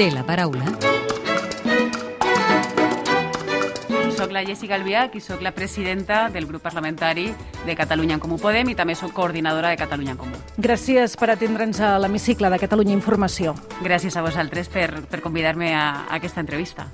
Té la paraula. Soc la Jessica Albiach i sóc la presidenta del grup parlamentari de Catalunya en Comú Podem i també sóc coordinadora de Catalunya en Comú. Gràcies per atendre'ns a l'hemicicle de Catalunya Informació. Gràcies a vosaltres per, per convidar-me a, a aquesta entrevista.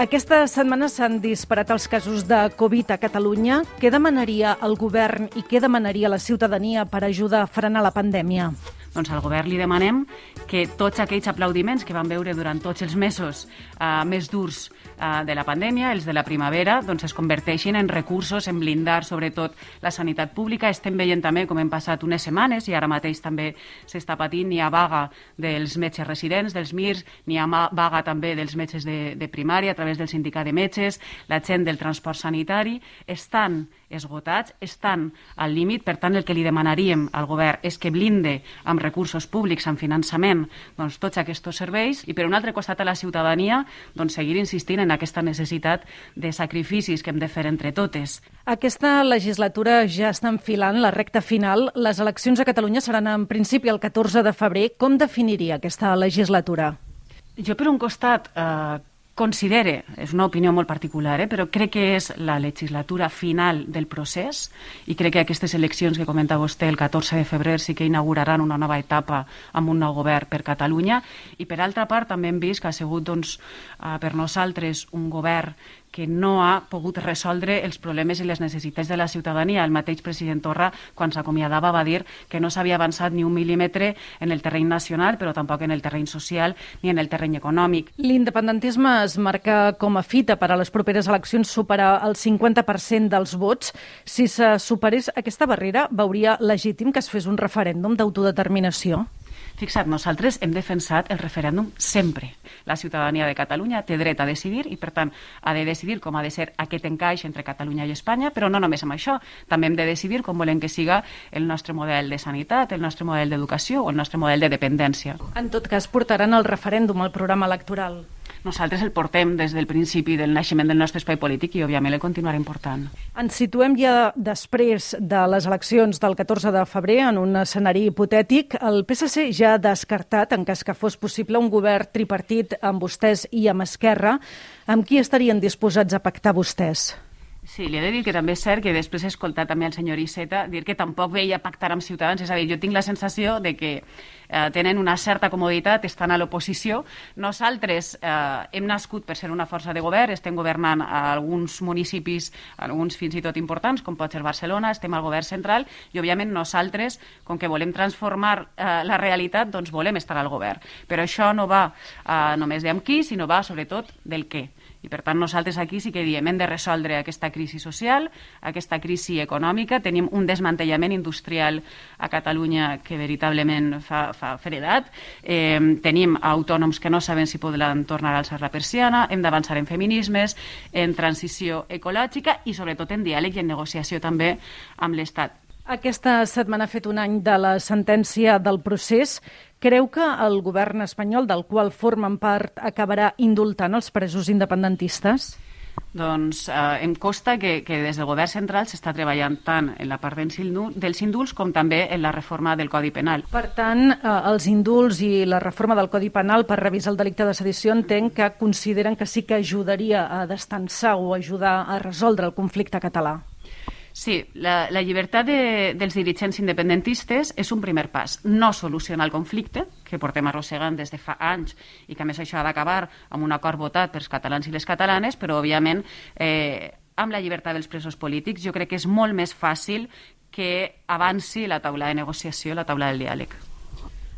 Aquesta setmana s'han disparat els casos de Covid a Catalunya. Què demanaria el govern i què demanaria la ciutadania per ajudar a frenar la pandèmia? Doncs al govern li demanem que tots aquells aplaudiments que van veure durant tots els mesos eh, més durs eh, de la pandèmia, els de la primavera, doncs es converteixin en recursos, en blindar sobretot la sanitat pública. Estem veient també com hem passat unes setmanes i ara mateix també s'està patint, ni ha vaga dels metges residents, dels MIRS, ni ha vaga també dels metges de, de primària a través del sindicat de metges, la gent del transport sanitari, estan esgotats, estan al límit, per tant el que li demanaríem al govern és que blinde amb recursos públics, amb finançament, doncs, tots aquests serveis. I per un altre costat a la ciutadania doncs, seguir insistint en aquesta necessitat de sacrificis que hem de fer entre totes. Aquesta legislatura ja està enfilant la recta final. Les eleccions a Catalunya seran en principi el 14 de febrer. Com definiria aquesta legislatura? Jo, per un costat, eh, considere, és una opinió molt particular, eh, però crec que és la legislatura final del procés i crec que aquestes eleccions que comenta vostè el 14 de febrer sí que inauguraran una nova etapa amb un nou govern per Catalunya. I per altra part també hem vist que ha sigut doncs, eh, per nosaltres un govern que no ha pogut resoldre els problemes i les necessitats de la ciutadania. El mateix president Torra, quan s'acomiadava, va dir que no s'havia avançat ni un mil·límetre en el terreny nacional, però tampoc en el terreny social ni en el terreny econòmic. L'independentisme es marca com a fita per a les properes eleccions superar el 50% dels vots. Si se superés aquesta barrera, veuria legítim que es fes un referèndum d'autodeterminació? Fixa't, nosaltres hem defensat el referèndum sempre. La ciutadania de Catalunya té dret a decidir i, per tant, ha de decidir com ha de ser aquest encaix entre Catalunya i Espanya, però no només amb això. També hem de decidir com volem que siga el nostre model de sanitat, el nostre model d'educació o el nostre model de dependència. En tot cas, portaran el referèndum al programa electoral. Nosaltres el portem des del principi del naixement del nostre espai polític i, òbviament, el continuarem portant. Ens situem ja després de les eleccions del 14 de febrer en un escenari hipotètic. El PSC ja ha descartat, en cas que fos possible, un govern tripartit amb vostès i amb Esquerra. Amb qui estarien disposats a pactar vostès? Sí, li he de dir que també és cert que després he escoltat també el senyor Iceta dir que tampoc veia pactar amb Ciutadans. És a dir, jo tinc la sensació de que eh, tenen una certa comoditat, estan a l'oposició. Nosaltres eh, hem nascut per ser una força de govern, estem governant a alguns municipis, alguns fins i tot importants, com pot ser Barcelona, estem al govern central i, òbviament, nosaltres, com que volem transformar eh, la realitat, doncs volem estar al govern. Però això no va eh, només d'amb qui, sinó va, sobretot, del què. I, per tant, nosaltres aquí sí que diem hem de resoldre aquesta crisi social, aquesta crisi econòmica. Tenim un desmantellament industrial a Catalunya que veritablement fa, fa fredat. Eh, tenim autònoms que no saben si podran tornar a alçar la persiana. Hem d'avançar en feminismes, en transició ecològica i, sobretot, en diàleg i en negociació també amb l'Estat. Aquesta setmana ha fet un any de la sentència del procés. Creu que el govern espanyol, del qual formen part, acabarà indultant els presos independentistes? Doncs eh, em costa que, que des del govern central s'està treballant tant en la part dels indults com també en la reforma del Codi Penal. Per tant, eh, els indults i la reforma del Codi Penal per revisar el delicte de sedició entenc que consideren que sí que ajudaria a destensar o ajudar a resoldre el conflicte català. Sí, la, la llibertat de, dels dirigents independentistes és un primer pas. No soluciona el conflicte, que portem arrossegant des de fa anys i que a més això ha d'acabar amb un acord votat pels catalans i les catalanes, però òbviament eh, amb la llibertat dels presos polítics jo crec que és molt més fàcil que avanci la taula de negociació, la taula del diàleg.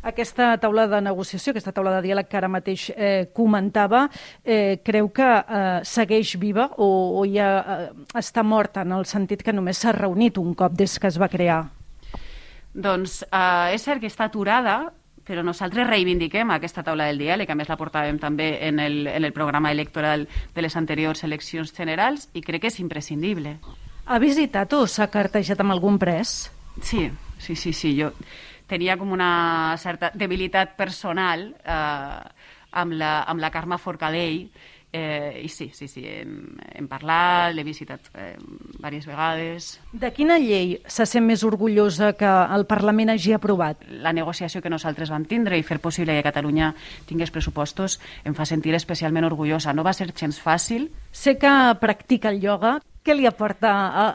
Aquesta taula de negociació, aquesta taula de diàleg que ara mateix eh, comentava, eh, creu que eh, segueix viva o, o ja eh, està morta en el sentit que només s'ha reunit un cop des que es va crear? Doncs eh, és cert que està aturada, però nosaltres reivindiquem aquesta taula del diàleg, a més la portàvem també en el, en el programa electoral de les anteriors eleccions generals i crec que és imprescindible. Ha visitat o s'ha cartejat amb algun pres? Sí, sí, sí, sí. Jo tenia com una certa debilitat personal eh, amb, la, amb la Carme Forcadell Eh, I sí, sí, sí, hem, hem parlat, l'he visitat eh, diverses vegades. De quina llei se sent més orgullosa que el Parlament hagi aprovat? La negociació que nosaltres vam tindre i fer possible que Catalunya tingués pressupostos em fa sentir especialment orgullosa. No va ser gens fàcil. Sé que practica el ioga. Què li aporta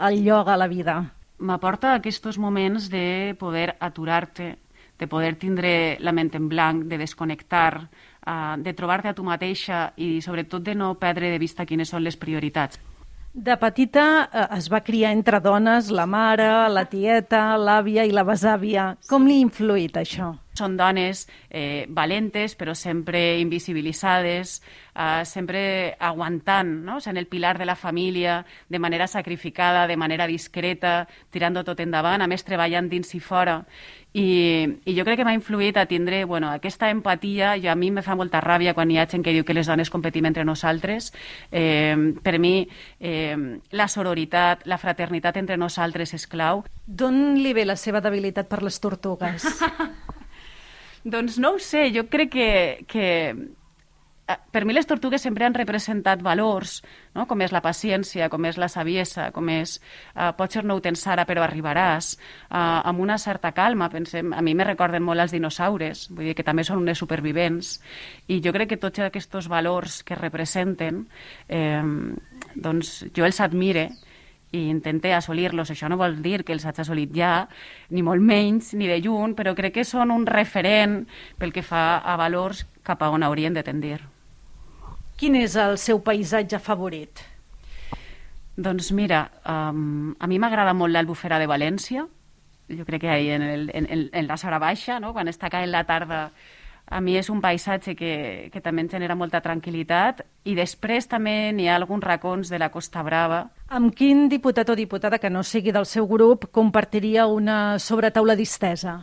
el ioga a la vida? M'aporta aquests moments de poder aturar-te, de poder tindre la ment en blanc, de desconnectar, uh, de trobar-te a tu mateixa i sobretot de no perdre de vista quines són les prioritats. De petita eh, es va criar entre dones, la mare, la tieta, l'àvia i la besàvia. Com li ha influït això? Són dones eh, valentes, però sempre invisibilitzades, eh, sempre aguantant, no? sent el pilar de la família, de manera sacrificada, de manera discreta, tirant tot endavant, a més treballant dins i fora. I, i jo crec que m'ha influït a tindre bueno, aquesta empatia, i a mi me fa molta ràbia quan hi ha gent que diu que les dones competim entre nosaltres. Eh, per mi, eh, la sororitat, la fraternitat entre nosaltres és clau. D'on li ve la seva debilitat per les tortugues? doncs no ho sé, jo crec que, que per mi les tortugues sempre han representat valors, no? com és la paciència, com és la saviesa, com és uh, potser no ho tens ara però arribaràs, uh, amb una certa calma, pensem, a mi me recorden molt els dinosaures, vull dir que també són unes supervivents, i jo crec que tots aquests valors que representen, eh, doncs jo els admire, i intente assolir-los. Això no vol dir que els hagi assolit ja, ni molt menys, ni de lluny, però crec que són un referent pel que fa a valors cap a on haurien de tendir. Quin és el seu paisatge favorit? Doncs mira, um, a mi m'agrada molt l'Albufera de València. Jo crec que ahí en, el, en, en la Sora Baixa, no? quan està caent la tarda, a mi és un paisatge que, que també em genera molta tranquil·litat i després també n'hi ha alguns racons de la Costa Brava. Amb quin diputat o diputada que no sigui del seu grup compartiria una sobretaula distesa?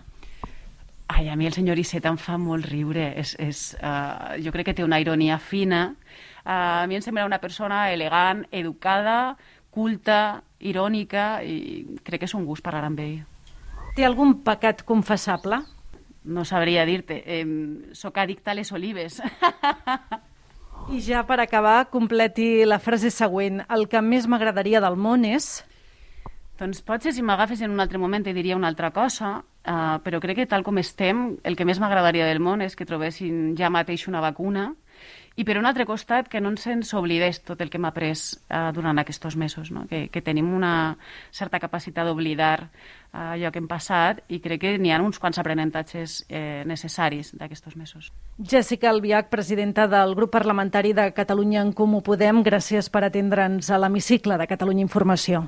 Ai, a mi el senyor Iceta em fa molt riure. És, és, uh, jo crec que té una ironia fina. Uh, a mi em sembla una persona elegant, educada, culta, irònica, i crec que és un gust parlar amb ell. Té algun pecat confessable? No sabria dir-te. Eh, soc addicta a les olives. I ja per acabar, completi la frase següent. El que més m'agradaria del món és... Doncs potser si m'agafes en un altre moment te diria una altra cosa, uh, però crec que tal com estem, el que més m'agradaria del món és que trobessin ja mateix una vacuna i per un altre costat que no ens oblidés tot el que hem après uh, durant aquests mesos, no? que, que tenim una certa capacitat d'oblidar uh, allò que hem passat i crec que n'hi ha uns quants aprenentatges eh, necessaris d'aquests mesos. Jessica Albiach, presidenta del grup parlamentari de Catalunya en Comú Podem, gràcies per atendre'ns a l'hemicicle de Catalunya Informació.